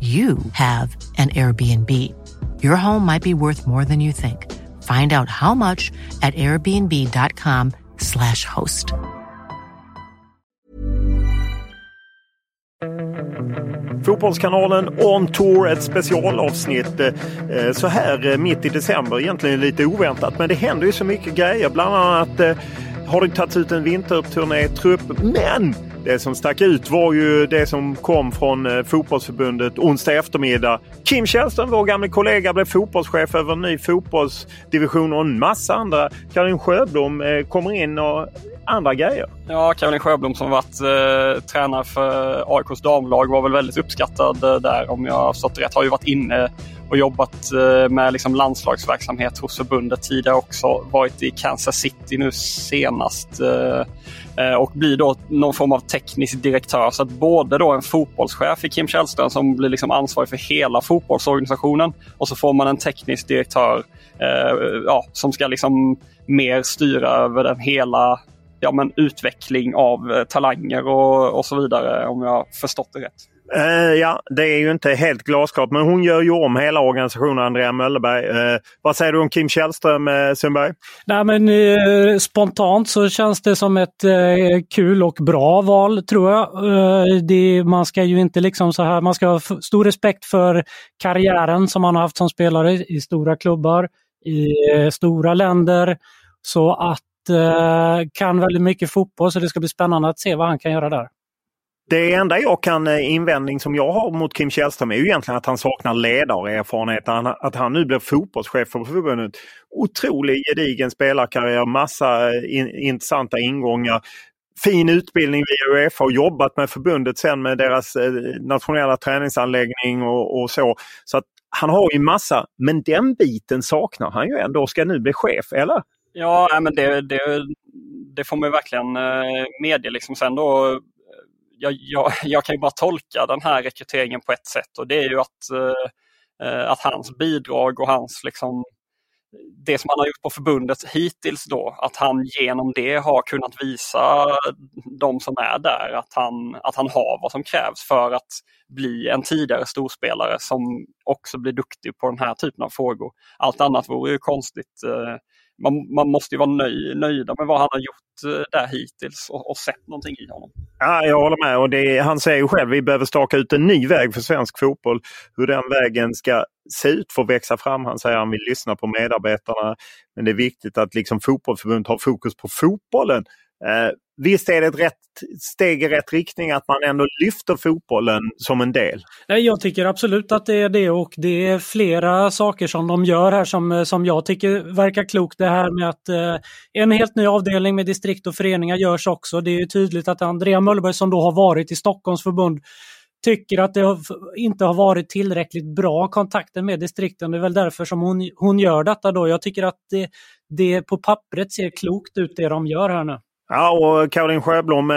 you have an Airbnb. Your home might be worth more than you think. Find out how much at airbnb.com slash host. Fotbollskanalen On Tour, ett specialavsnitt eh, så här eh, mitt i december. Egentligen lite oväntat, men det händer ju så mycket grejer. Bland annat eh, har det tagits ut en vinterturnétrupp? men det som stack ut var ju det som kom från eh, fotbollsförbundet onsdag eftermiddag. Kim Källström, vår gamle kollega, blev fotbollschef över en ny fotbollsdivision och en massa andra. Karin Sjöblom eh, kommer in och andra grejer. Ja, Caroline Sjöblom som varit eh, tränare för AIKs damlag var väl väldigt uppskattad eh, där om jag har förstått rätt. Har ju varit inne och jobbat eh, med liksom landslagsverksamhet hos förbundet tidigare också. Varit i Kansas City nu senast eh, eh, och blir då någon form av teknisk direktör. Så att både då en fotbollschef i Kim Källström som blir liksom ansvarig för hela fotbollsorganisationen och så får man en teknisk direktör eh, ja, som ska liksom mer styra över den hela ja, men utveckling av talanger och, och så vidare om jag förstått det rätt. Uh, ja, det är ju inte helt glasklart men hon gör ju om hela organisationen, Andrea Möllerberg. Uh, vad säger du om Kim Källström, uh, Sundberg? Nej, men, uh, spontant så känns det som ett kul och bra val tror jag. Det, man ska ju inte liksom så här, man ska ha stor respekt för karriären som man har haft som spelare i stora klubbar, i stora länder. Så att Eh, kan väldigt mycket fotboll så det ska bli spännande att se vad han kan göra där. Det enda jag kan eh, invändning som jag har mot Kim Källström är ju egentligen att han saknar ledarerfarenhet. Att han nu blir fotbollschef för förbundet. Otrolig gedigen spelarkarriär, massa eh, in, intressanta ingångar. Fin utbildning via Uefa och jobbat med förbundet sen med deras nationella träningsanläggning och, och så. Så att han har ju massa, men den biten saknar han ju ändå ska nu bli chef, eller? Ja, men det, det, det får man verkligen eh, medge. Liksom. Sen då eh, jag, jag, jag, kan ju bara tolka den här rekryteringen på ett sätt och det är ju att, eh, att hans bidrag och hans liksom, det som han har gjort på förbundet hittills då, att han genom det har kunnat visa de som är där att han, att han har vad som krävs för att bli en tidigare storspelare som också blir duktig på den här typen av frågor. Allt annat vore ju konstigt. Man, man måste ju vara nöj, nöjda med vad han har gjort eh, där hittills och, och sett någonting i honom. Ja, jag håller med. Och det, han säger ju själv vi behöver staka ut en ny väg för svensk fotboll. Hur den vägen ska se ut för att växa fram. Han säger att han vill lyssna på medarbetarna. Men det är viktigt att liksom fotbollsförbundet har fokus på fotbollen. Eh, visst är det ett rätt steg i rätt riktning att man ändå lyfter fotbollen som en del? Nej, jag tycker absolut att det är det och det är flera saker som de gör här som, eh, som jag tycker verkar klokt. Det här med att eh, en helt ny avdelning med distrikt och föreningar görs också. Det är tydligt att Andrea Möllberg som då har varit i Stockholms förbund tycker att det inte har varit tillräckligt bra kontakter med distrikten. Det är väl därför som hon, hon gör detta då. Jag tycker att det, det på pappret ser klokt ut det de gör här nu. Ja, och Caroline Sjöblom, eh,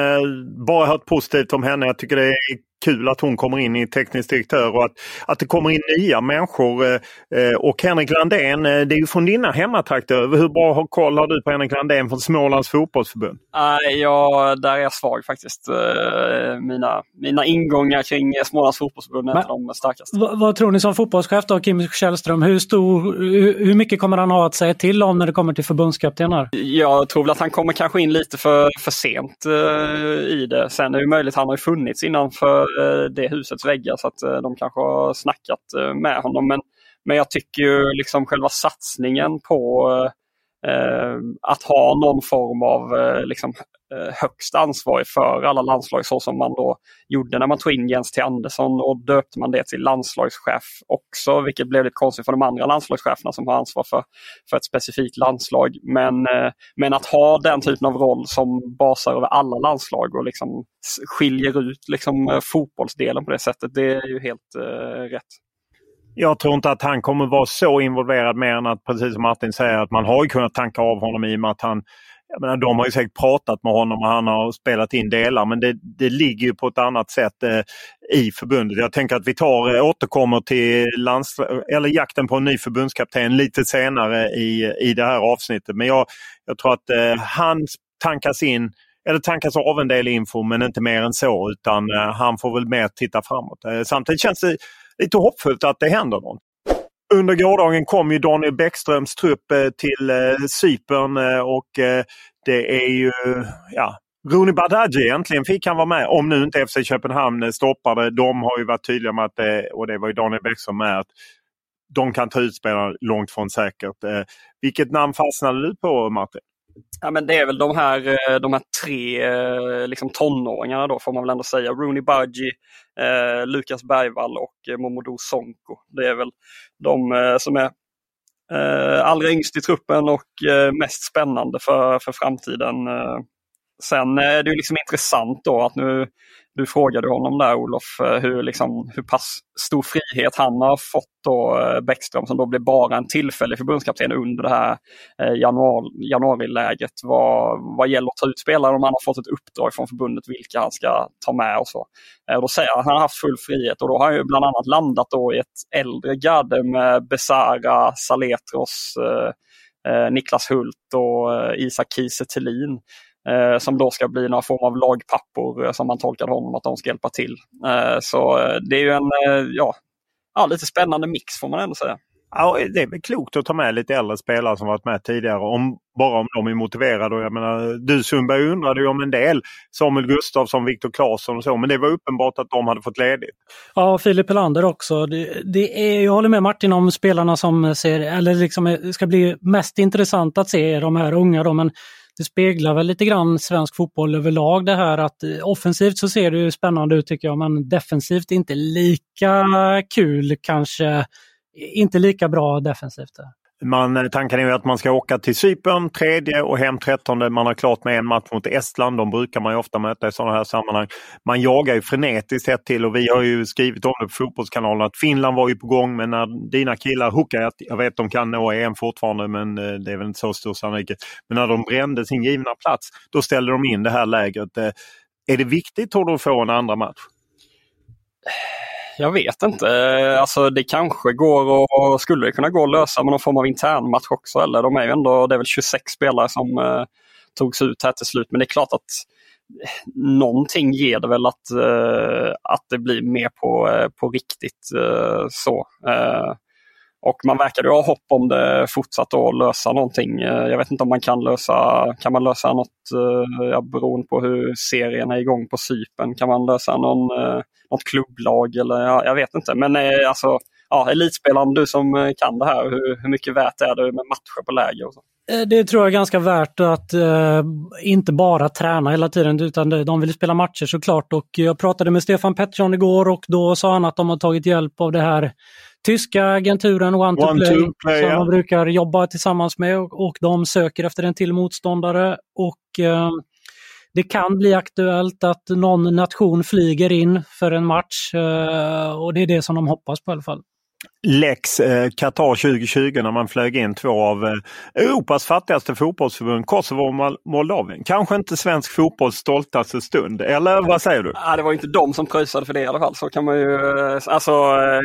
bara hört positivt om henne. Jag tycker det är kul att hon kommer in i teknisk direktör och att, att det kommer in nya människor. Eh, eh, och Henrik Landén, det är ju från dina hemmatrakter. Hur bra koll har du på Henrik Landén från Smålands fotbollsförbund? Ja, där är jag svag faktiskt. mina, mina ingångar kring Smålands fotbollsförbund är de starkaste. Vad tror ni som fotbollschef då, Kim Källström? Hur, stor, hur, hur mycket kommer han ha att säga till om när det kommer till förbundskaptenar? Jag tror väl att han kommer kanske in lite för, för sent i det. Sen är det möjligt, han har ju funnits innan för Eh, det husets väggar så att eh, de kanske har snackat eh, med honom. Men, men jag tycker ju liksom själva satsningen på eh, att ha någon form av eh, liksom, Eh, högst ansvarig för alla landslag så som man då gjorde när man tog in Jens T Andersson och döpte man det till landslagschef också, vilket blev lite konstigt för de andra landslagscheferna som har ansvar för, för ett specifikt landslag. Men, eh, men att ha den typen av roll som basar över alla landslag och liksom skiljer ut liksom, eh, fotbollsdelen på det sättet, det är ju helt eh, rätt. Jag tror inte att han kommer vara så involverad mer än att, precis som Martin säger, att man har ju kunnat tanka av honom i och med att han jag menar, de har ju säkert pratat med honom och han har spelat in delar men det, det ligger ju på ett annat sätt eh, i förbundet. Jag tänker att vi tar, eh, återkommer till lands, eller jakten på en ny förbundskapten lite senare i, i det här avsnittet. Men jag, jag tror att eh, han tankas in eller tankas av en del info men inte mer än så utan eh, han får väl mer titta framåt. Eh, samtidigt känns det lite hoppfullt att det händer något. Under gårdagen kom ju Daniel Bäckströms trupp eh, till eh, Cypern eh, och det är ju ja, Rooney Badaji äntligen fick han vara med. Om nu inte FC Köpenhamn stoppade. De har ju varit tydliga med att, det, och det var ju Daniel Bäckström med, att de kan ta ut spelare långt från säkert. Vilket namn fastnade du på Martin? Ja, men det är väl de här, eh, de här tre eh, liksom tonåringarna då får man väl ändå säga. Rooney Budgie, eh, Lukas Bergvall och eh, Momodou Sonko. Det är väl de eh, som är eh, allra yngst i truppen och eh, mest spännande för, för framtiden. Sen eh, är det liksom intressant då att nu du frågade honom där Olof eh, hur, liksom, hur pass stor frihet han har fått då eh, Bäckström som då blev bara en tillfällig förbundskapten under det här januar, januariläget vad, vad gäller att ta ut spelare om han har fått ett uppdrag från förbundet vilka han ska ta med och så. då säger han att han har haft full frihet och då har han ju bland annat landat då i ett äldre garde med Besara, Saletros, Niklas Hult och Isak Kiese eh, som då ska bli någon form av lagpappor eh, som man tolkar honom att de ska hjälpa till. Eh, så eh, det är ju en eh, ja, ja, lite spännande mix får man ändå säga. Ja, det är väl klokt att ta med lite äldre spelare som varit med tidigare. Om, bara om de är motiverade. jag menar, du Sundberg undrade ju om en del. Samuel Gustafsson, Viktor Claesson och så. Men det var uppenbart att de hade fått ledigt. Ja, Filip Helander också. Det, det, är, jag håller med Martin om spelarna som ser, eller liksom ska bli mest intressant att se de här unga. Då, men det speglar väl lite grann svensk fotboll överlag det här att eh, offensivt så ser det ju spännande ut tycker jag men defensivt inte lika kul kanske. Inte lika bra defensivt. Eh. Man, eh, tanken är att man ska åka till Cypern tredje och hem trettonde. Man har klart med en match mot Estland. De brukar man ju ofta möta i sådana här sammanhang. Man jagar ju frenetiskt ett till och vi har ju skrivit om det på Fotbollskanalen att Finland var ju på gång men när dina killar hookade, jag vet de kan nå EM fortfarande men eh, det är väl inte så stor sannolikhet. Men när de brände sin givna plats då ställde de in det här lägret. Eh, är det viktigt tror du att få en andra match? Jag vet inte. Eh, alltså det kanske går och skulle det kunna gå att lösa med någon form av intern match också. Eller de är ju ändå, det är väl 26 spelare som eh, togs ut här till slut. Men det är klart att eh, någonting ger det väl att, eh, att det blir mer på, eh, på riktigt eh, så. Eh, och man verkar ju ha hopp om det fortsatt att lösa någonting. Eh, jag vet inte om man kan lösa, kan man lösa något, eh, ja, beroende på hur serien är igång på Sypen, kan man lösa någon, eh, något klubblag eller ja, jag vet inte. Men alltså, ja, elitspelaren, du som kan det här, hur, hur mycket värt är det med matcher på läger? Och så? Det tror jag är ganska värt att eh, inte bara träna hela tiden utan de vill spela matcher såklart. Och jag pratade med Stefan Pettersson igår och då sa han att de har tagit hjälp av det här tyska agenturen One to One Play, to play som ja. de brukar jobba tillsammans med och, och de söker efter en till motståndare. Och eh, Det kan bli aktuellt att någon nation flyger in för en match eh, och det är det som de hoppas på i alla fall lex eh, Qatar 2020 när man flög in två av eh, Europas fattigaste fotbollsförbund, Kosovo och Moldavien. Kanske inte svensk fotbolls stoltaste stund, eller vad säger du? Ja, det var inte de som pröjsade för det i alla fall. Så kan man ju, eh, alltså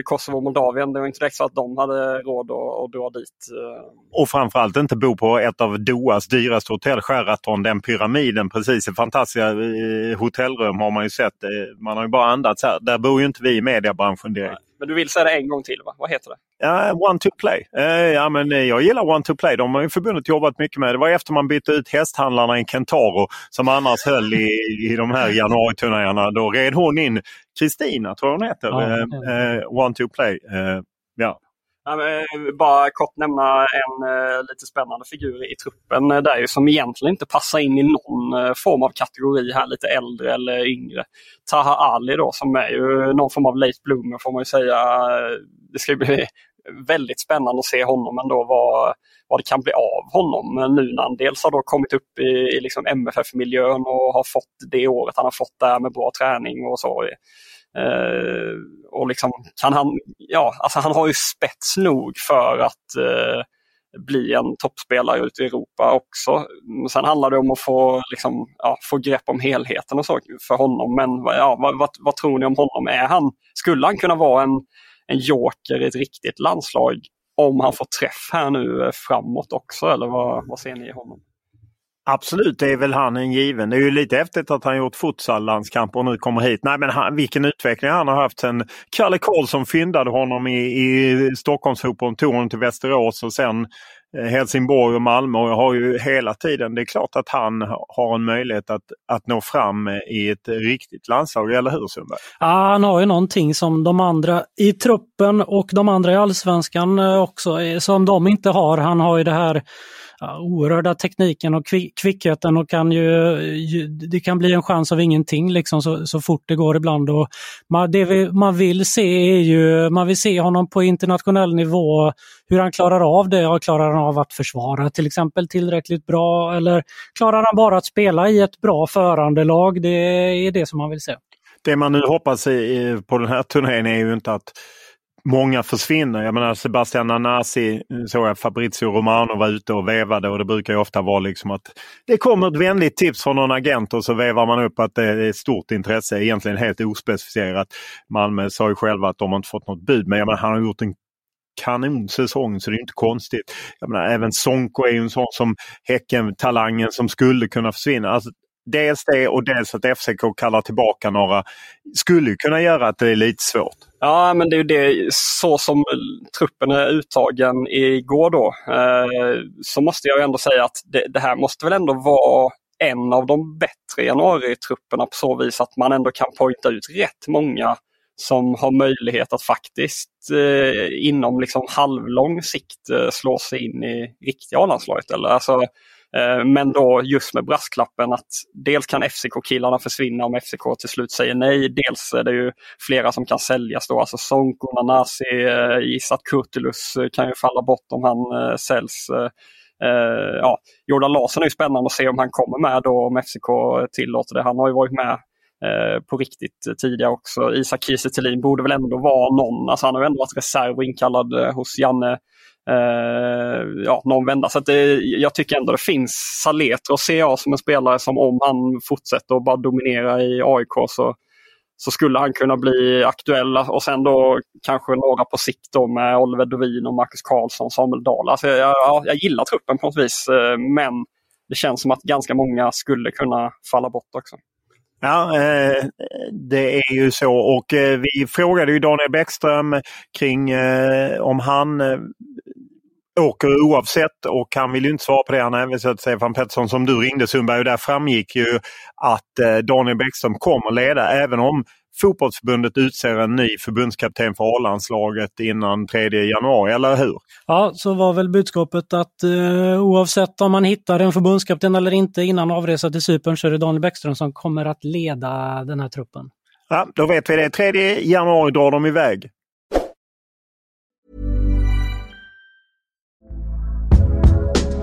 Kosovo och Moldavien, det var inte direkt så att de hade råd att, att dra dit. Och framförallt inte bo på ett av Dohas dyraste hotell, Sheraton, den pyramiden precis. Fantastiska hotellrum har man ju sett. Man har ju bara andats här. Där bor ju inte vi i mediebranschen direkt. Men du vill säga det en gång till va? Vad heter det? Ja, One to Play. Eh, ja, men eh, jag gillar One to Play. De har ju förbundet jobbat mycket med. Det var efter man bytte ut hästhandlarna i Kentaro som annars höll i, i de här januariturnéerna. Då red hon in Kristina, tror jag hon heter, ja, eh, One to Play. ja. Eh, bara kort nämna en eh, lite spännande figur i truppen eh, där som egentligen inte passar in i någon form av kategori här, lite äldre eller yngre. Taha Ali då som är ju någon form av late bloomer får man ju säga. Det ska bli väldigt spännande att se honom ändå vad, vad det kan bli av honom nu när han dels har då kommit upp i, i liksom MFF-miljön och har fått det året han har fått där med bra träning och så. Eh, och liksom kan han, ja, alltså han har ju spets nog för att eh, bli en toppspelare ute i Europa också. Sen handlar det om att få, liksom, ja, få grepp om helheten och så för honom. Men ja, vad, vad, vad, tror ni om honom? Är han, skulle han kunna vara en, en joker i ett riktigt landslag om han får träff här nu eh, framåt också? Eller vad, vad ser ni i honom? Absolut, det är väl han en given. Det är ju lite häftigt att han gjort futsal-landskamp och nu kommer hit. Nej men han, vilken utveckling han har haft sen Kalle Karlsson fyndade honom i, i Stockholmsfotbollen, tog honom till Västerås och sen eh, Helsingborg och Malmö och har ju hela tiden, det är klart att han har en möjlighet att, att nå fram i ett riktigt landslag, eller hur Sundberg? Ja, han har ju någonting som de andra i truppen och de andra i allsvenskan eh, också, eh, som de inte har. Han har ju det här ja, oerhörda tekniken och kvickheten och kan ju, det kan bli en chans av ingenting liksom så, så fort det går ibland. Och man, det vi, man vill se är ju, man vill se honom på internationell nivå, hur han klarar av det. Klarar han av att försvara till exempel tillräckligt bra eller klarar han bara att spela i ett bra förandelag? Det är det som man vill se. Det man nu hoppas på den här turnén är ju inte att många försvinner. Jag menar Sebastian Anasi eh, såg jag Fabrizio Romano var ute och vevade och det brukar ju ofta vara liksom att det kommer ett vänligt tips från någon agent och så vevar man upp att det är stort intresse, egentligen helt ospecificerat. Malmö sa ju själva att de inte fått något bud men jag menar, han har gjort en kanonsäsong så det är inte konstigt. Jag menar, även Sonko är ju en sån som Häcken-talangen som skulle kunna försvinna. Alltså, dels det och dels att FCK kallar tillbaka några skulle kunna göra att det är lite svårt. Ja, men det är ju det så som truppen är uttagen igår då. Eh, så måste jag ändå säga att det, det, här måste väl ändå vara en av de bättre januaritrupperna på så vis att man ändå kan poängta ut rätt många som har möjlighet att faktiskt eh, inom liksom halvlång sikt eh, slå sig in i riktiga A-landslaget. Alltså, Eh, men då just med brasklappen att dels kan FCK-killarna försvinna om FCK till slut säger nej. Dels är det ju flera som kan säljas då. Alltså Sonko, Nanasi, eh, Isat Kurtulus eh, kan ju falla bort om han eh, säljs. Ja, Jordan Larsson är ju spännande att se om han kommer med då om FCK tillåter det. Han har ju varit med på riktigt tidigare också. Isak Kiese borde väl ändå vara någon, alltså han har ju ändå varit reserv och inkallad hos Janne eh, ja, någon vända. Så det, jag tycker ändå det finns Saletro ser jag som en spelare som om han fortsätter att bara dominera i AIK så, så skulle han kunna bli aktuell. Och sen då kanske några på sikt då med Oliver Dovin och Marcus Karlsson, Samuel Dahl. Alltså jag, jag, jag gillar truppen på något vis eh, men det känns som att ganska många skulle kunna falla bort också. Ja, eh, det är ju så och eh, vi frågade ju Daniel Bäckström kring om han åker oavsett och han vill inte svara på det. Han hänvisade till Stefan Pettersson som du ringde Sundberg och där framgick ju att Daniel Bäckström kommer leda även om fotbollsförbundet utser en ny förbundskapten för A-landslaget innan 3 januari, eller hur? Ja, så var väl budskapet att eh, oavsett om man hittar en förbundskapten eller inte innan avresa till Cypern så är det Daniel Bäckström som kommer att leda den här truppen. Ja, då vet vi det. 3 januari drar de iväg.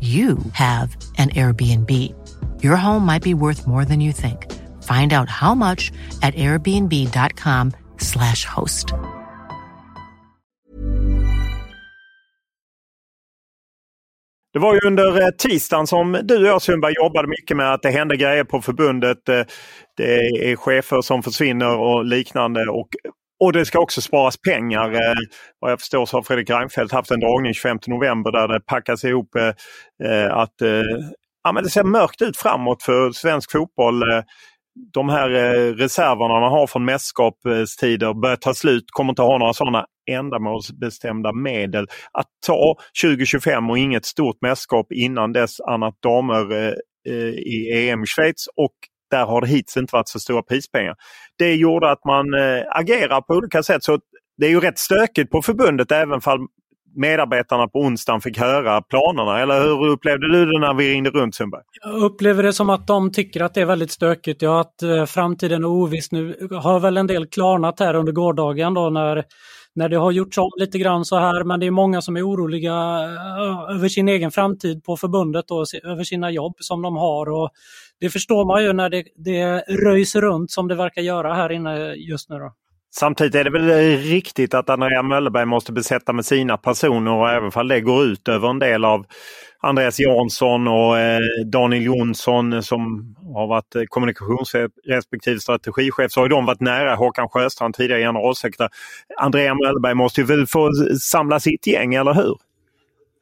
you have an Airbnb. Your home might be worth more than you think. Find out how much at airbnb.com slash host. Det var ju under eh, tisdagen som du och jag Sundberg jobbade mycket med att det hände grejer på förbundet. Eh, det är chefer som försvinner och liknande. Och och det ska också sparas pengar. Eh, vad jag förstår så har Fredrik Reinfeldt haft en dragning 25 november där det packas ihop eh, eh, att eh, ja, men det ser mörkt ut framåt för svensk fotboll. Eh, de här eh, reserverna man har från mästerskapstider börjar ta slut, kommer inte ha några sådana ändamålsbestämda medel. Att ta 2025 och inget stort mästerskap innan dess annat damer eh, eh i EM i Schweiz och där har det hittills inte varit så stora prispengar. Det gjorde att man eh, agerar på olika sätt. Så det är ju rätt stökigt på förbundet även om medarbetarna på onsdagen fick höra planerna. Eller hur upplevde du det när vi ringde runt Sundberg? Jag upplever det som att de tycker att det är väldigt stökigt. Ja, att eh, framtiden är oviss nu. Har väl en del klarnat här under gårdagen då när när det har gjorts om lite grann så här, men det är många som är oroliga eh, över sin egen framtid på förbundet och över sina jobb som de har. Och det förstår man ju när det, det röjs runt som det verkar göra här inne just nu. Då. Samtidigt är det väl riktigt att Andrea Möllerberg måste besätta med sina personer och även om det går ut över en del av Andreas Jansson och eh, Daniel Jonsson som har varit eh, kommunikations kommunikationschef respektive strategichef så har de varit nära Håkan Sjöstrand, tidigare generalsekreterare. Andrea Möllerberg måste ju väl få samla sitt gäng, eller hur?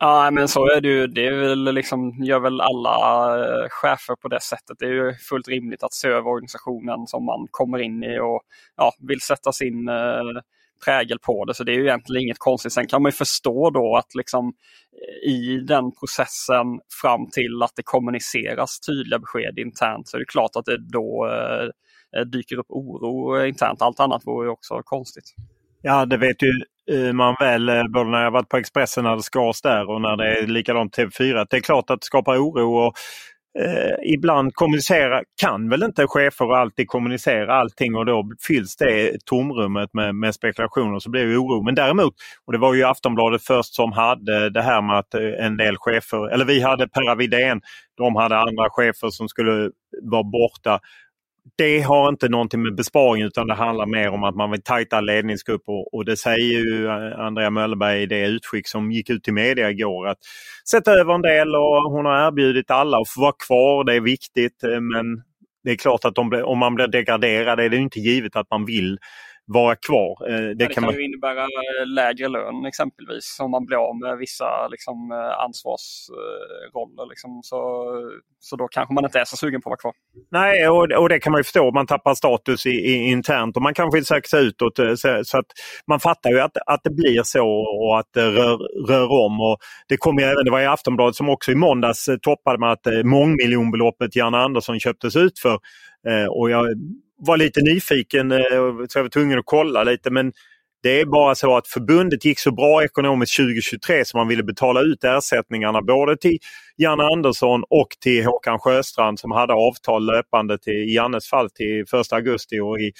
Ja, men så är det ju. Det är väl liksom, gör väl alla eh, chefer på det sättet. Det är ju fullt rimligt att se över organisationen som man kommer in i och ja, vill sätta sin eh, prägel på det. Så det är ju egentligen inget konstigt. Sen kan man ju förstå då att liksom eh, i den processen fram till att det kommuniceras tydliga besked internt så är det klart att det då eh, eh dyker upp oro internt. Allt annat vore ju också konstigt. Ja, det vet ju Eh, man väl, eh, både när jag varit på Expressen när det skars där och när det är likadant TV4. Det är klart att det skapar oro och eh, ibland kommunicera, kan väl inte chefer alltid kommunicera allting och då fylls det tomrummet med, med spekulationer så blir det oro. Men däremot, och det var ju Aftonbladet först som hade det här med att eh, en del chefer, eller vi hade Perra Widén, de hade andra chefer som skulle vara borta det har inte någonting med besparing utan det handlar mer om att man vill tajta ledningsgrupper och, det säger ju eh, Andrea Möllerberg i det utskick som gick ut till media igår att sätta över en del och hon har erbjudit alla att få vara kvar, det är viktigt eh, men det är klart att om man blir degraderad är det inte givet att man vill vara kvar. Eh, det, det kan, kan man... ju innebära eh, lägre lön exempelvis om man blir av med vissa liksom, eh, ansvarsroller. Liksom. Så, så då kanske man inte är så sugen på att vara kvar. Nej, och, och det kan man ju förstå. Man tappar status i, i, internt och man kanske vill söka sig utåt. Så, så, att man fattar ju att, att det blir så och att det rör, rör om. Och det, kom ju även, det var i Aftonbladet som också i måndags toppade med att mångmiljonbeloppet Janne Andersson köptes ut för. Och jag var lite nyfiken eh, och så jag var tvungen att kolla lite men det är bara så att förbundet gick så bra ekonomiskt 2023 så man ville betala ut ersättningarna både till Janne Andersson och till Håkan Sjöstrand som hade avtal löpande till, i Jannes fall till 1 augusti och i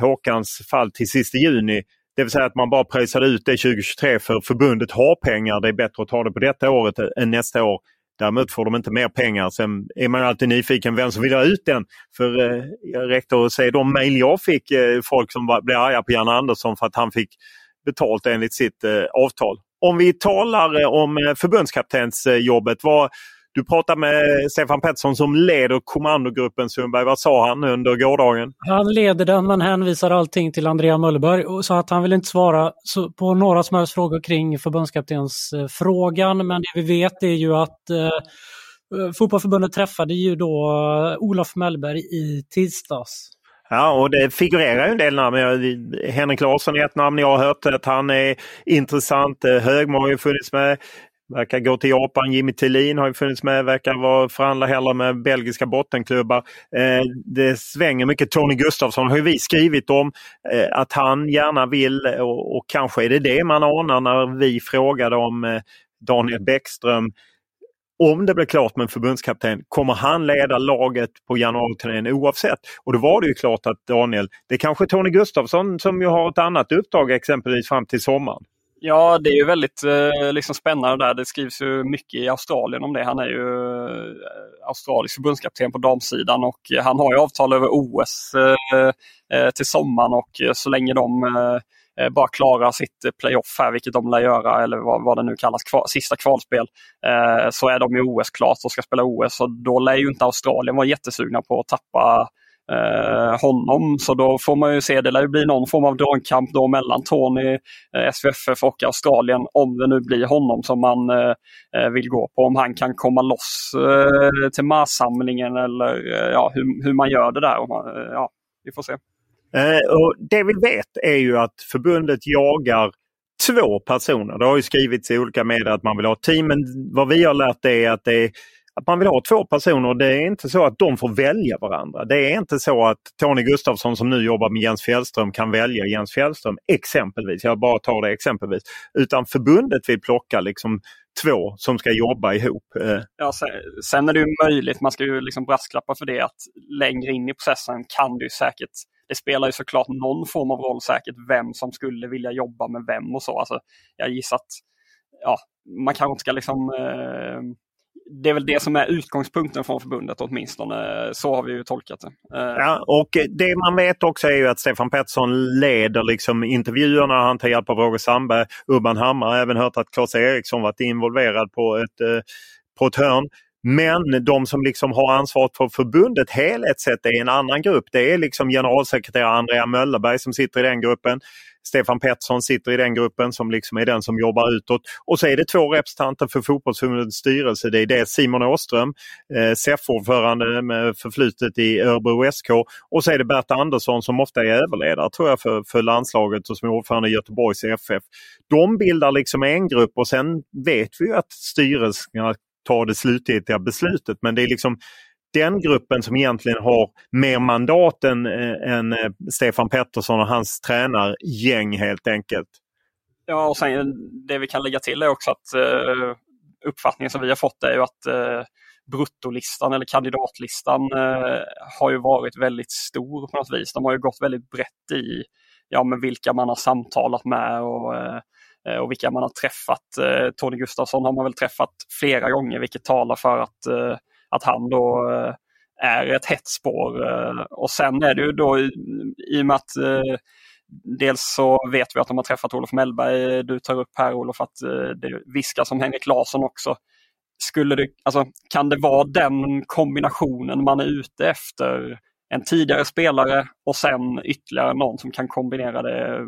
Håkans fall till sista juni. Det vill säga att man bara pröjsade ut det 2023 för förbundet har pengar. Det är bättre att ta det på detta året än nästa år. Däremot får de inte mer pengar. Sen är man alltid nyfiken vem som vill ha ut den. För eh, jag räckte att se de mejl jag fick, eh, folk som var, blev arga på Janne Andersson för att han fick betalt enligt sitt eh, avtal. Om vi talar eh, om eh, förbundskaptensjobbet. Vad, du pratade med Stefan Pettersson som leder kommandogruppen Sundberg. Vad sa han under gårdagen? Han leder den men hänvisar allting till Andrea Möllerberg så att han vill inte svara på några som helst frågor kring förbundskaptensfrågan. Men det vi vet är ju att eh, Fotbollförbundet träffade ju då eh, Olof Mellberg i tisdags. Ja, och det figurerar ju en del namn. Henrik Larsson är ett namn jag har hört att han är intressant. Eh, Högmo har ju funnits med. Verkar gå till Japan. Jimmy Tillin har ju funnits med. Verkar vara, förhandla hellre med belgiska bottenklubbar. Eh, det svänger mycket. Tony Gustafsson har ju vi skrivit om eh, att han gärna vill och, och, kanske är det det man anar när vi frågade om eh, Daniel Bäckström. Om det blir klart med en förbundskapten, kommer han leda laget på januariturnén oavsett? Och då var det ju klart att Daniel, det är kanske Tony Gustafsson som ju har ett annat uppdrag exempelvis fram till sommaren. Ja, det är ju väldigt eh, liksom spännande där. Det skrivs ju mycket i Australien om det. Han är ju eh, australisk förbundskapten på damsidan och han har ju avtal över OS eh, eh, till sommaren och eh, så länge de eh, bara klara sitt playoff här, vilket de lär göra, eller vad, vad det nu kallas, kval, sista kvalspel, eh, så är de i OS klart och ska spela OS. Och då lär ju inte Australien vara jättesugna på att tappa eh, honom. Så då får man ju se, det lär ju bli någon form av dragkamp då mellan Tony, eh, SVFF och Australien om det nu blir honom som man eh, eh, vill gå på. Om han kan komma loss eh, till massamlingen eller eh, ja, hur, hur man gör det där. Eh, ja, vi får se. och det vi vet är ju att förbundet jagar två personer. Det har ju skrivits i olika medier att man vill ha team, men vad vi har lärt är att det är att man vill ha två personer. Det är inte så att de får välja varandra. Det är inte så att Tony Gustafsson som nu jobbar med Jens Fjällström kan välja Jens Fjällström exempelvis. Jag bara tar det exempelvis. Utan förbundet vill plocka liksom två som ska jobba ihop. Eh. Ja, sen, är det ju möjligt, man ska ju liksom brasklappa för det, att längre in i processen kan det ju säkert det spelar ju såklart någon form av roll säkert vem som skulle vilja jobba med vem och så. Alltså, jag gissar att ja, man kanske inte ska liksom eh, det är väl det som är utgångspunkten från förbundet åtminstone. Så har vi ju tolkat det. Eh, ja, och det man vet också är ju att Stefan Pettersson leder liksom intervjuerna. Han tar hjälp av Roger Sandberg, Urban Hammar. Jag har även hört att Claes Eriksson varit involverad på ett, eh, på ett hörn. Men de som liksom har ansvaret för förbundet helhet sett är en annan grupp. Det är liksom generalsekreterare Andrea Möllerberg som sitter i den gruppen. Stefan Pettersson sitter i den gruppen som liksom är den som jobbar utåt. Och så är det två representanter för fotbollsförbundets styrelse. Det är det Simon Åström, eh, SEF-ordförande med förflutet i Örebro SK och så är det Bert Andersson som ofta är överledare tror jag för, för landslaget och som är ordförande i Göteborgs FF. De bildar liksom en grupp och sen vet vi att styrelserna tar det slutgiltiga beslutet men det är liksom den gruppen som egentligen har mer mandat än, eh, än eh, Stefan Pettersson och hans tränargäng helt enkelt. Ja, och sen det vi kan lägga till är också att eh, uppfattningen som vi har fått är ju att bruttolistan eller kandidatlistan har ju varit väldigt stor på något vis. De har ju gått väldigt brett i ja, men vilka man har samtalat med och, Eh, och vilka man har träffat. Eh, Tony Gustafsson har man väl träffat flera gånger vilket talar för att eh, att han då är ett hett spår. Och sen är det ju då i och med att Dels så vet vi att de har träffat Olof Mellberg, du tar upp här Olof att det viskas om Henrik Larsson också. Skulle det, alltså, kan det vara den kombinationen man är ute efter? En tidigare spelare och sen ytterligare någon som kan kombinera det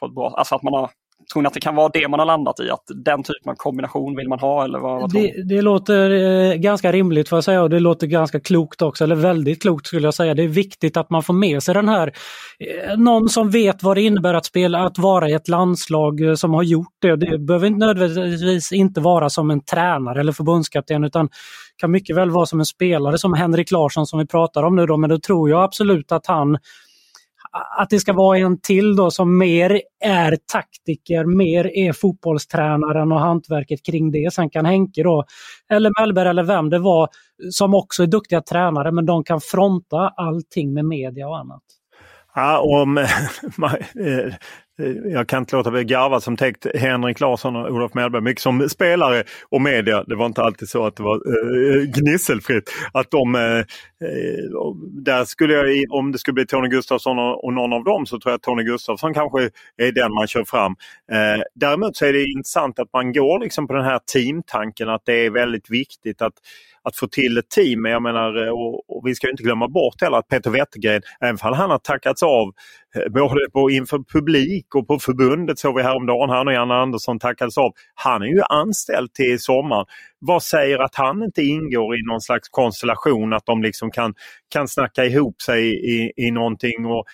på ett bra Alltså att man har Tror ni att det kan vara det man har landat i? Att den typen av kombination vill man ha? Eller vad, vad det, det, låter eh, ganska rimligt får jag säga och det låter ganska klokt också, eller väldigt klokt skulle jag säga. Det är viktigt att man får med sig den här, eh, någon som vet vad det innebär att spela, att vara i ett landslag eh, som har gjort det. Det behöver inte nödvändigtvis inte vara som en tränare eller förbundskapten utan kan mycket väl vara som en spelare som Henrik Larsson som vi pratar om nu då, men då tror jag absolut att han att det ska vara en till då som mer är taktiker, mer är fotbollstränaren och hantverket kring det. Sen kan Henke då, eller Mellberg eller vem det var, som också är duktiga tränare, men de kan fronta allting med media och annat. Ja, om, Eh, jag kan inte låta bli att garva som täckt Henrik Larsson och Olof Mellberg mycket som spelare och media. Det var inte alltid så att det var eh, eh, äh, gnisselfritt. Att de, äh, där skulle jag, om det skulle bli Tony Gustafsson och, någon av dem så tror jag att Tony Gustafsson kanske är den man kör fram. Äh, däremot så är det intressant att man går liksom på den här teamtanken att det är väldigt viktigt att att få till ett team. Jag menar, eh, och, och vi ska inte glömma bort heller att Peter Wettergren, även om han har tackats av eh, både på, inför publik och på förbundet såg vi häromdagen, han och Janne Andersson tackades av. Han är ju anställd till sommaren. Vad säger att han inte ingår i någon slags konstellation, att de liksom kan, kan snacka ihop sig i, i någonting och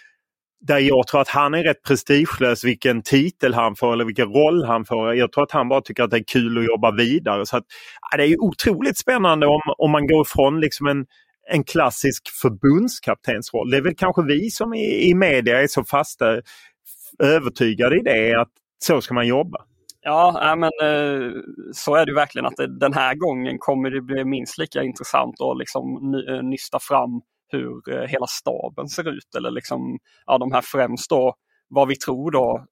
där jag tror att han är rätt prestigelös vilken titel han får eller vilken roll han får. Jag tror att han bara tycker att det är kul att jobba vidare. Så att, ja, Det är otroligt spännande om, om man går ifrån liksom en, en klassisk förbundskaptensroll. Det är väl kanske vi som i, i media är så fasta övertygade i det att så ska man jobba. Ja, men eh, så är det verkligen att den här gången kommer det bli minst lika intressant att liksom eh, nysta fram hur eh, hela staben ser ut eller liksom, ja, de här främst då vad vi tror då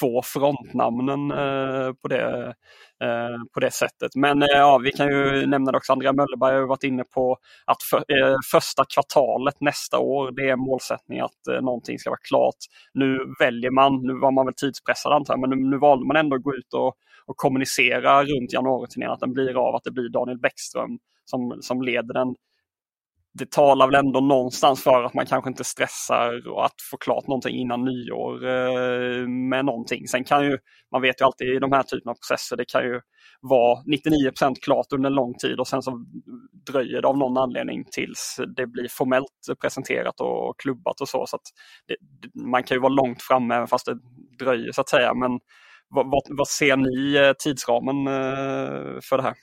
två frontnamnen eh, på det Eh, på det sättet. Men eh, ja, vi kan ju nämna det också, Andrea Möllerberg har varit inne på att för, eh, första kvartalet nästa år, det är målsättningen att eh, någonting ska vara klart. Nu väljer man, nu var man väl tidspressad antar jag, men nu, nu valde man ändå att gå ut och, och kommunicera runt januariturnén att den blir av, att det blir Daniel Bäckström som, som leder den det talar väl ändå någonstans för att man kanske inte stressar och att få klart någonting innan nyår eh, med någonting. Sen kan ju, man vet ju alltid i de här typerna av processer, det kan ju vara 99% klart under en lång tid och sen så dröjer det av någon anledning tills det blir formellt presenterat och klubbat och så. så det, man kan ju vara långt framme även fast det dröjer så att säga. Men vad, vad, vad ser ni eh, tidsramen eh, för det här?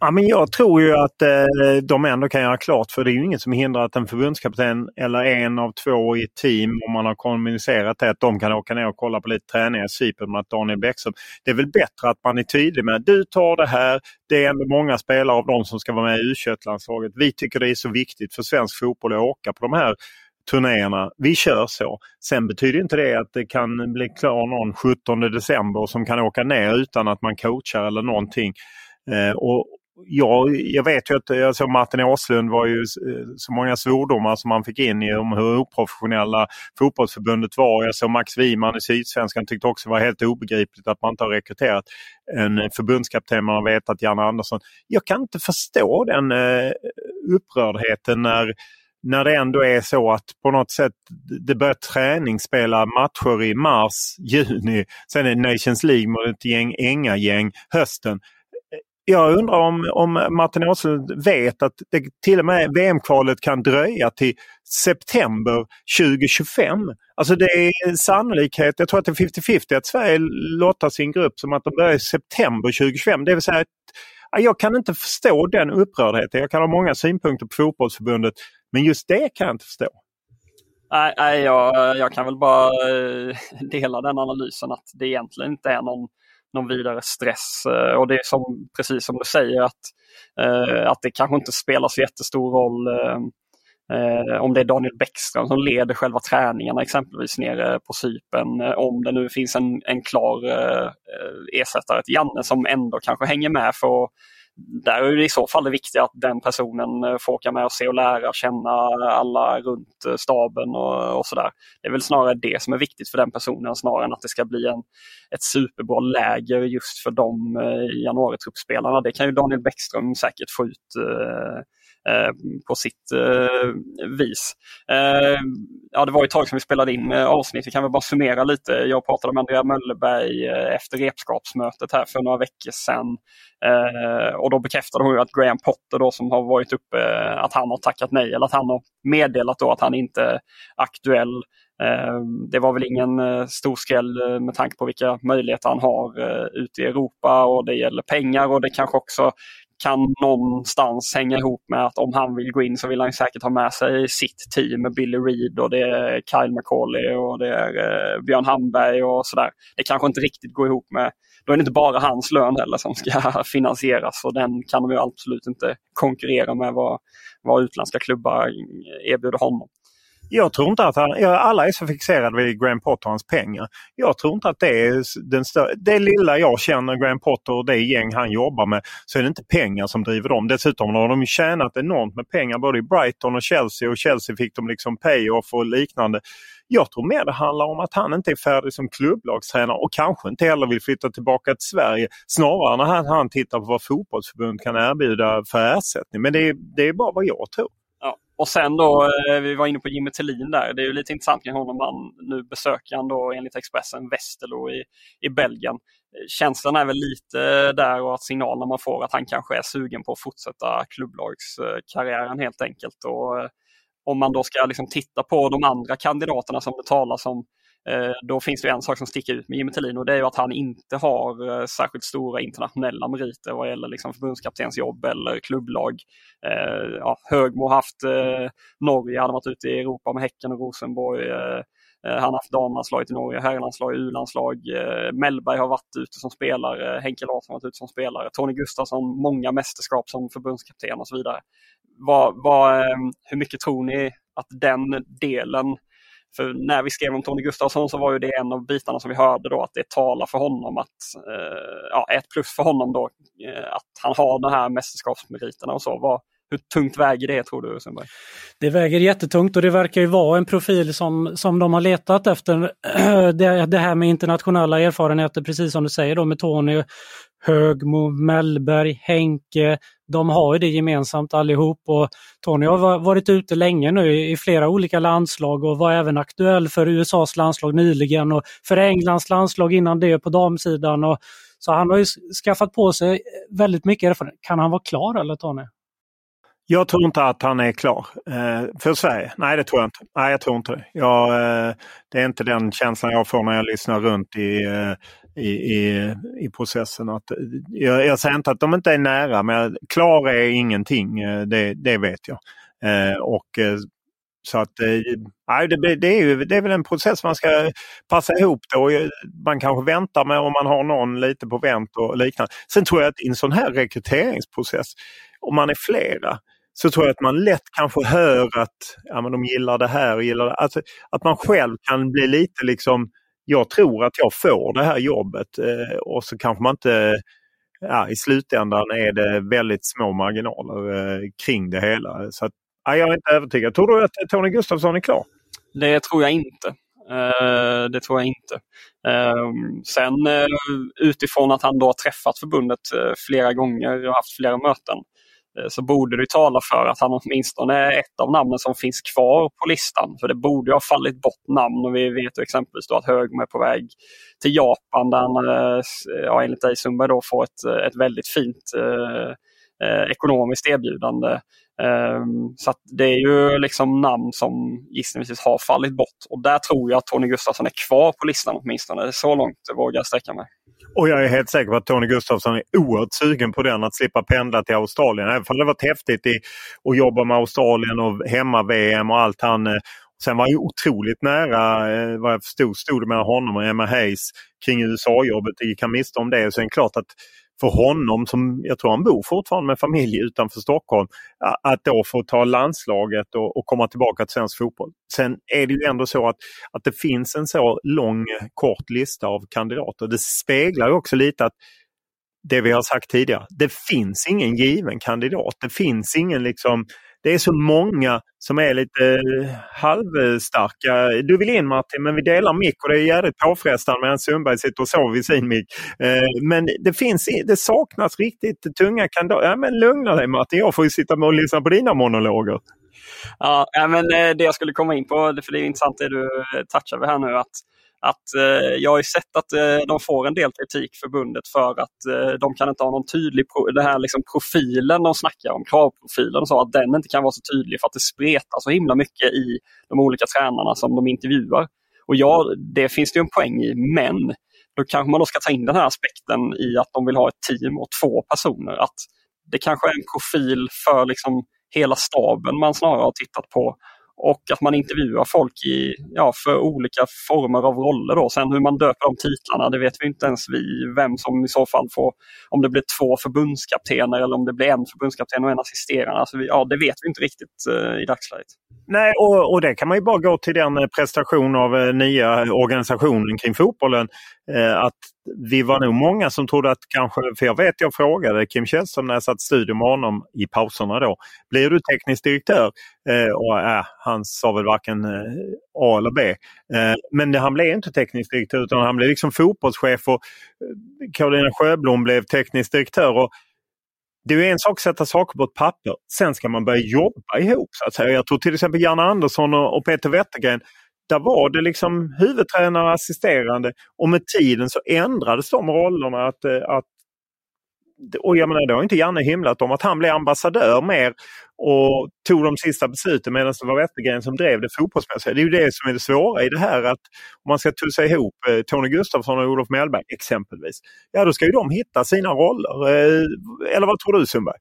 Ja, men jag tror ju att eh, de ändå kan göra klart för det är ju inget som hindrar att en förbundskapten eller en av två i ett team om man har kommunicerat det att de kan åka ner och kolla på lite träningar i Cypern med Daniel Bäckström. Det är väl bättre att man är tydlig med att du tar det här. Det är ändå många spelare av dem som ska vara med i U21-landslaget. Vi tycker det är så viktigt för svensk fotboll att åka på de här turnéerna. Vi kör så. Sen betyder inte det att det kan bli klar någon 17 december som kan åka ner utan att man coachar eller någonting. Eh, och, Ja, jag vet ju att jag såg Martin Åslund var ju eh, så många svordomar som man fick in i om hur oprofessionella fotbollsförbundet var. Jag såg Max Wiman i Sydsvenskan tyckte också det var helt obegripligt att man inte har rekryterat en förbundskapten man har vetat, Janne Andersson. Jag kan inte förstå den eh, upprördheten när när det ändå är så att på något sätt det börjar träningsspela matcher i mars, juni. Sen är det Nations League mot ett gäng Änga-gäng hösten jag undrar om, om Martin Åslund vet att det, till och med VM-kvalet kan dröja till september 2025. Alltså det är sannolikhet, jag tror att det är 50-50 att Sverige lottar sin grupp som att de börjar i september 2025. Det vill säga att jag kan inte förstå den upprördheten. Jag kan ha många synpunkter på fotbollsförbundet men just det kan jag inte förstå. Nej, nej jag, jag kan väl bara eh, dela den analysen att det egentligen inte är någon någon vidare stress. Eh, och det är som, precis som du säger att, eh, att det kanske inte spelar så jättestor roll eh, om det är Daniel Bäckström som leder själva träningarna exempelvis nere på Sypen. Om det nu finns en, en klar ersättare till Janne som ändå kanske hänger med för att där är det i så fall det viktiga att den personen eh, får åka med och se och lära, känna alla runt eh, staben och, och sådär. Det är väl snarare det som är viktigt för den personen snarare än att det ska bli en, ett superbra läger just för de eh, januaritruppspelarna. Det kan ju Daniel Bäckström säkert få ut Eh, Eh, på sitt eh, vis. Eh, ja, det var ett tag som vi spelade in eh, avsnitt. Vi kan väl bara summera lite. Jag pratade med Andrea Möllerberg eh, efter repskapsmötet här för några veckor sedan. och då bekräftade hon att Graham Potter då som har varit uppe, att han har tackat nej eller att han har meddelat då att han inte är aktuell det var väl ingen stor skräll med tanke på vilka möjligheter han har ute i Europa och det gäller pengar och det kanske också kan någonstans hänga ihop med att om han vill gå in så vill han säkert ha med sig sitt team med Billy Reed och det är Kyle McCauley och det är eh, Björn Hamberg och sådär. Det kanske inte riktigt går ihop med, då är det inte bara hans lön heller som ska finansieras och den kan de ju absolut inte konkurrera med vad, vad utländska klubbar erbjuder honom. Jag tror inte att han, alla är så fixerade vid Graham Potter och hans pengar. Jag tror inte att det är den större, det lilla jag känner Graham Potter och det gäng han jobbar med så är det inte pengar som driver dem. Dessutom har de tjänat enormt med pengar både i Brighton och Chelsea och Chelsea fick de liksom pay-off och liknande. Jag tror mer det handlar om att han inte är färdig som klubblagstränare och kanske inte heller vill flytta tillbaka till Sverige. Snarare när han, han tittar på vad fotbollsförbund kan erbjuda för ersättning. Men det är, det är bara vad jag tror. Och sen då, eh, vi var inne på Jimmy Tillin där. Det är ju lite intressant kring honom. Han, nu besöker han då enligt Expressen Westerlo i, i Belgien. Känslan är väl lite där och att signalerna man får att han kanske är sugen på att fortsätta klubblagskarriären helt enkelt. Och eh, om man då ska liksom titta på de andra kandidaterna som det talas om Eh, Eh, då finns det en sak som sticker ut med Jimmy Tillin och det är att han inte har eh, särskilt stora internationella meriter vad gäller liksom förbundskaptensjobb eller klubblag. Eh, ja, Högmo har haft Norge, han har varit ute i Europa med Häcken och Rosenborg. Han har haft damlandslaget i Norge, herrlandslag, U-landslag. Mellberg har varit ute som spelare, Henke Larsson har varit ute som spelare, Tony Gustafsson många mästerskap som förbundskapten och så vidare. Vad, vad, hur mycket tror ni att den delen för när vi skrev om Tony Gustafsson så var ju det en av bitarna som vi hörde då att det talar för honom att, eh, ja, ett plus för honom då, eh, att han har de här mästerskapsmeriterna och så. Vad, hur tungt väger det tror du Sundberg? Det väger jättetungt och det verkar ju vara en profil som, som de har letat efter. Det, det här med internationella erfarenheter, precis som du säger då med Tony Högmo, Mellberg, Henke. De har ju det gemensamt allihop och Tony har varit ute länge nu i flera olika landslag och var även aktuell för USAs landslag nyligen och för Englands landslag innan det på damsidan. Och, så han har ju skaffat på sig väldigt mycket erfarenhet. Kan han vara klar eller Tony? Jag tror inte att han är klar eh, för Sverige. Nej, det tror jag inte. Nej, jag tror inte det. Jag, eh, det är inte den känslan jag får när jag lyssnar runt i, eh, i, i, i processen. Att, jag, jag, säger inte att de inte är nära, men klar är ingenting. Eh, det, det vet jag. Eh, och eh, så att eh, det, det, är ju, det är väl en process man ska passa ihop det eh, man kanske väntar med om man har någon lite på vänt och liknande. Sen tror jag att i en sån här rekryteringsprocess, om man är flera, så tror jag att man lätt kanske hör att ja, men de gillar det här och gillar det. Alltså, att man själv kan bli lite liksom, jag tror att jag får det här jobbet eh, och så kanske man inte Ja, I slutändan är det väldigt små marginaler eh, kring det hela. Så att, ja, jag är inte övertygad. Tror du att Tony Gustafsson är klar? Det tror jag inte. Eh, det tror jag inte. Ehm, sen eh, utifrån att han då har träffat förbundet eh, flera gånger och haft flera möten Eh, Eh, så borde det tala för att han åtminstone är ett av namnen som finns kvar på listan. För det borde ha fallit bort namn och vi vet exempelvis att Högmo är på väg till Japan där han eh, eh, ja, enligt dig Sundberg då får ett, ett väldigt fint eh, ekonomiskt erbjudande. Ehm, så det är ju liksom namn som gissningsvis har fallit bort och där tror jag att Tony Gustafsson är kvar på listan åtminstone. Så långt vågar jag sträcka mig. Och jag är helt säker på att Tony Gustafsson är oerhört sugen på den, att slippa pendla till Australien. Även om det varit häftigt i, att jobba med Australien och hemma-VM och allt han... Eh, sen var han ju otroligt nära, eh, vad jag förstod, stod det mellan honom och Emma Hayes kring USA-jobbet. Det gick han miste om det. Sen klart att för honom, som jag tror han bor fortfarande med familj utanför Stockholm, att då få ta landslaget och, och, komma tillbaka till svensk fotboll. Sen är det ju ändå så att, att det finns en så lång kort lista av kandidater. Det speglar också lite att det vi har sagt tidigare, det finns ingen given kandidat. Det finns ingen liksom det är så många som är lite eh, halvstarka. Du vill in Martin, men vi delar mick och det är jävligt påfrestande medan Sundberg sitter och sover i sin mick. Eh, men det, finns, det saknas riktigt tunga kandidater. Ja, men lugna dig Martin, jag får ju sitta och lyssna på dina monologer. Ja, men eh, det jag skulle komma in på, för det är intressant det du touchar vid här nu, att att eh, jag har ju sett att eh, de får en del kritik förbundet för att eh, de kan inte ha någon tydlig, pro den här liksom profilen de snackar om, kravprofilen och så, att den inte kan vara så tydlig för att det spretar så himla mycket i de olika tränarna som de intervjuar. Och ja, det finns det en poäng i, men då kanske man då ska ta in den här aspekten i att de vill ha ett team och två personer. Att det kanske är en profil för liksom hela staben man snarare har tittat på och att man intervjuar folk i, ja, för olika former av roller. Då. Sen hur man döper de titlarna, det vet vi inte ens vi. Vem som i så fall får, om det blir två förbundskaptener eller om det blir en förbundskapten och en assisterande. Alltså vi, ja, det vet vi inte riktigt eh, i dagsläget. Nej, och, och det kan man ju bara gå till den eh, prestation av eh, nya organisationen kring fotbollen. Eh, att vi var nog många som trodde att kanske, för jag vet jag frågade Kim Källström när jag satt i studion med honom i pauserna då. Blir du teknisk direktör? Eh, och äh, han sa väl varken eh, A eller B. Eh, men han blev inte teknisk direktör utan han blev liksom fotbollschef och eh, Karolina Sjöblom blev teknisk direktör. Och det är en sak att sätta saker på ett papper. Sen ska man börja jobba ihop. Så att säga. Jag tror till exempel Janne Andersson och Peter Wettergren där var det liksom huvudtränare och assisterande och med tiden så ändrades de rollerna. Att, eh, att, och jag menar, det har inte Janne himlat om att han blev ambassadör mer och tog de sista besluten medan det var Wettergren som drev det fotbollsmässiga. Det är ju det som är det svåra i det här att om man ska tussa ihop eh, Tony Gustafsson och Olof Mellberg exempelvis. Ja då ska ju de hitta sina roller. Eh, eller vad tror du Sundberg?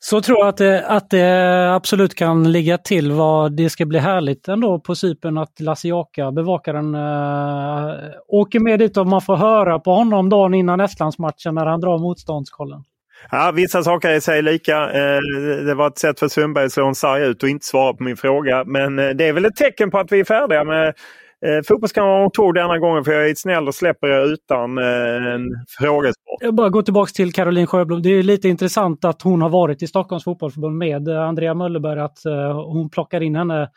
Så tror jag att det, att det absolut kan ligga till vad det ska bli härligt ändå på Cypern att Lasse Jaka, bevakaren, äh, eh, åker med dit och man får höra på honom dagen innan Estlandsmatchen när han drar motståndskollen. Ja, vissa saker är sig lika. Eh, det var ett sätt för Sundberg att slå en sarg ut och inte svara på min fråga. Men eh, det är väl ett tecken på att vi är färdiga med Eh, Fotbollskanalen tog denna gången för jag är snäll och släpper er utan eh, en frågesport. Jag bara går tillbaka till Caroline Sjöblom. Det är lite intressant att hon har varit i Stockholms fotbollsförbund med eh, Andrea Möllerberg, att eh, hon plockar in henne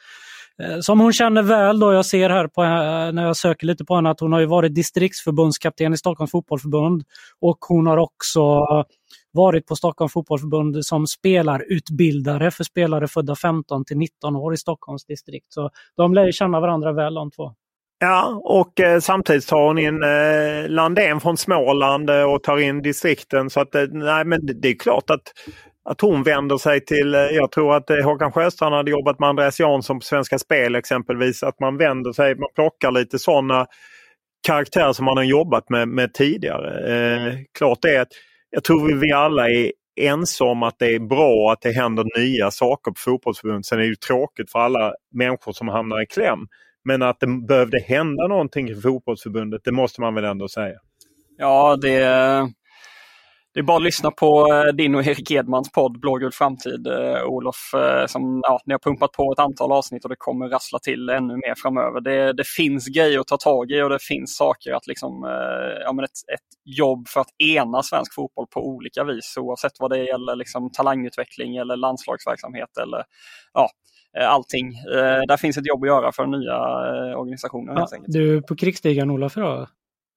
Eh, som hon känner väl då, jag ser här på, eh, när jag söker lite på henne att hon har varit distriktsförbundskapten i Stockholms fotbollförbund. och hon har också eh, varit på Stockholms fotbollförbund som spelarutbildare för spelare födda 15 till 19 år i Stockholms distrikt. Så de lär känna varandra väl de två. Ja, och eh, samtidigt tar hon in eh, Landén från Småland eh, och tar in distrikten. Så att, eh, nej, men det, det är klart att, att hon vänder sig till, eh, jag tror att eh, Håkan Sjöstrand hade jobbat med Andreas Jansson på Svenska Spel exempelvis, att man vänder sig, man plockar lite sådana karaktärer som man har jobbat med, med tidigare. Eh, klart är att jag tror vi alla är ense om att det är bra att det händer nya saker på fotbollsförbundet. Sen är det ju tråkigt för alla människor som hamnar i kläm. Men att det behövde hända någonting i fotbollsförbundet, det måste man väl ändå säga. Ja, det, det är bara att lyssna på eh, din och Erik Edmans podd Blågul framtid, eh, Olof. Eh, som, ja, ni har pumpat på ett antal avsnitt och det kommer rassla till ännu mer framöver. Det, det finns grejer att ta tag i och det finns saker att liksom, ja, men ett, ett jobb för att ena svensk fotboll på olika vis oavsett vad det gäller liksom, talangutveckling eller landslagsverksamhet eller ja, allting. Där finns ett jobb att göra för nya organisationer. Ja, du är på krigsstigen Olof idag?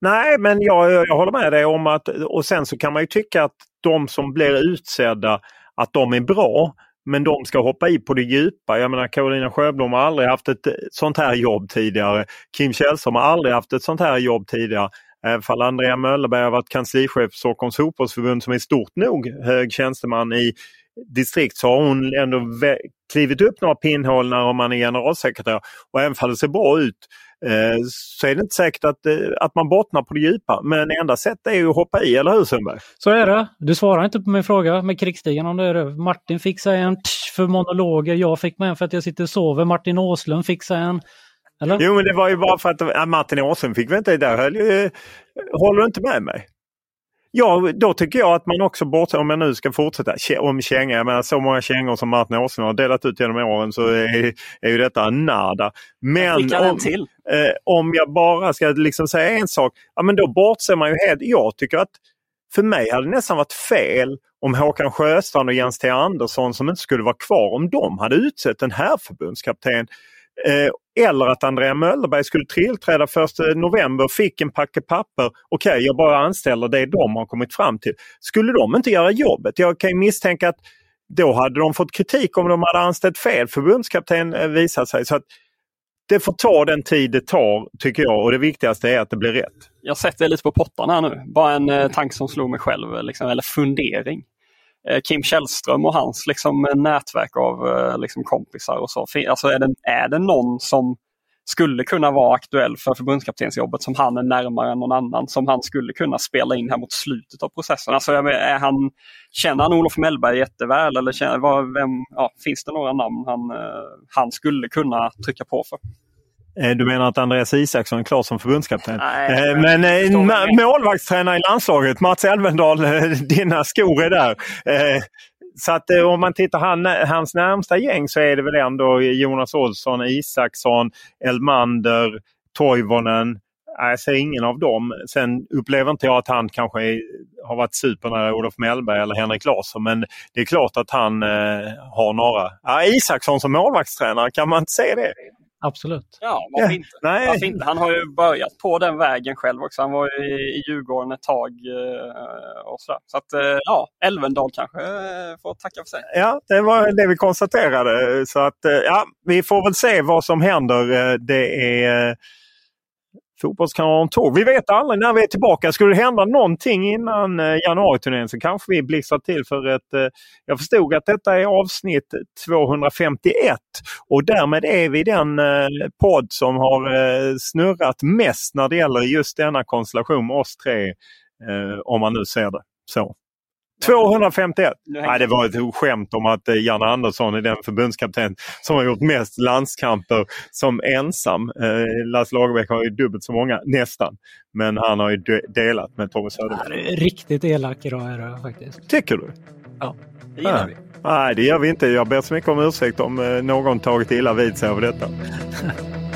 Nej, men jag, jag håller med dig om att och sen så kan man ju tycka att de som blir utsedda att de är bra. Men de ska hoppa i på det djupa. Jag menar Carolina Sjöblom har aldrig haft ett eh, sånt här jobb tidigare. Kim Källström har aldrig haft ett sånt här jobb tidigare. Även fall Andrea Möllerberg har varit kanslichef för Stockholms fotbollsförbund som är stort nog hög tjänsteman i distrikt så har hon ändå klivit upp några pinnhål när man är generalsekreterare. Och även om det ser bra ut Eh, så är det inte säkert att, eh, att man bottnar på det djupa. Men enda sättet är ju att hoppa i, eller hur Sundberg? Så är det. Du svarar inte på min fråga med krigsstigen om det är det. Martin sig en för monologer, jag fick mig en för att jag sitter och sover. Martin Åslund sig en. Eller? Jo men det var ju bara för att äh, Martin Åslund fick väl inte, där höll ju, håller du inte med mig? Ja, då tycker jag att man också bortser, om jag nu ska fortsätta om kängor. Jag menar så många kängor som Martin Åslund har delat ut genom åren så är, är ju detta nada. Men om, eh, om jag bara ska liksom säga en sak, ja men då bortser man ju helt. Jag tycker att för mig hade det nästan varit fel om Håkan Sjöstrand och Jens T Andersson som inte skulle vara kvar, om de hade utsett en här förbundskapten Eh, Eh, eller att Andrea Möllerberg skulle tillträda 1 november, fick en packe papper. Okej, okay, jag bara anställer det de har kommit fram till. Skulle de inte göra jobbet? Jag kan misstänka att då hade de fått kritik om de hade anställt fel förbundskapten eh, visar visat sig. Så att det får ta den tid det tar tycker jag och det viktigaste är att det blir rätt. Jag sätter lite på pottan här nu. Bara en eh, tanke som slog mig själv, liksom, eller fundering. Eh, Kim Källström och hans liksom, eh, nätverk av eh, liksom, kompisar och så. Alltså, är, det, är det någon som skulle kunna vara aktuell för förbundskaptensjobbet som han är närmare än någon annan som han skulle kunna spela in här mot slutet av processen. Alltså, är han, känner han Olof Mellberg jätteväl eller känner, vad, vem, ja, finns det några namn han, han skulle kunna trycka på för? Eh, du menar att Andreas Isaksson är klar som förbundskapten? Nej, eh, men eh, målvaktstränare i landslaget, Mats Elvendal, dina skor är där. Så att om man tittar han, hans närmsta gäng så är det väl ändå Jonas Olsson, Isaksson, Elmander, Toivonen. Jag ser ingen av dem. Sen upplever inte jag att han kanske är, har varit supernära Olof Mellberg eller Henrik Larsson men det är klart att han eh, har några. Ja, Isaksson som målvaktstränare, kan man inte se det? Absolut. Ja, varför. Inte? Nej. varför inte? Han har ju börjat på den vägen själv också. Han var ju i Djurgården ett tag. Eh, och så så att, eh, ja, Elvendal kanske eh, får tacka för sig. Ja, det var det vi konstaterade. Så att, ja, vi får väl se vad som händer. Det är Fotbollskanalen Tour. Vi vet aldrig när vi är tillbaka. Skulle det hända någonting innan eh, januariturnén så kanske vi blixtrar till för ett... Eh, jag förstod att detta är avsnitt 251 och därmed är vi den eh, podd som har snurrat mest när det gäller just denna konstellation med oss tre. Om man nu ser det så. 251! Nej, det var ett skämt om att eh, Janne Andersson är den förbundskapten som har gjort mest landskamper som ensam. Eh, Lasse Lagerbäck har ju dubbelt så många, nästan. Men han har ju delat med Tommy Söderberg. Riktigt elak idag är det faktiskt. Tycker du? Ja. Det gillar vi. Nej, det gör vi inte. Jag ber så mycket om ursäkt om eh, någon tagit illa vid sig av detta.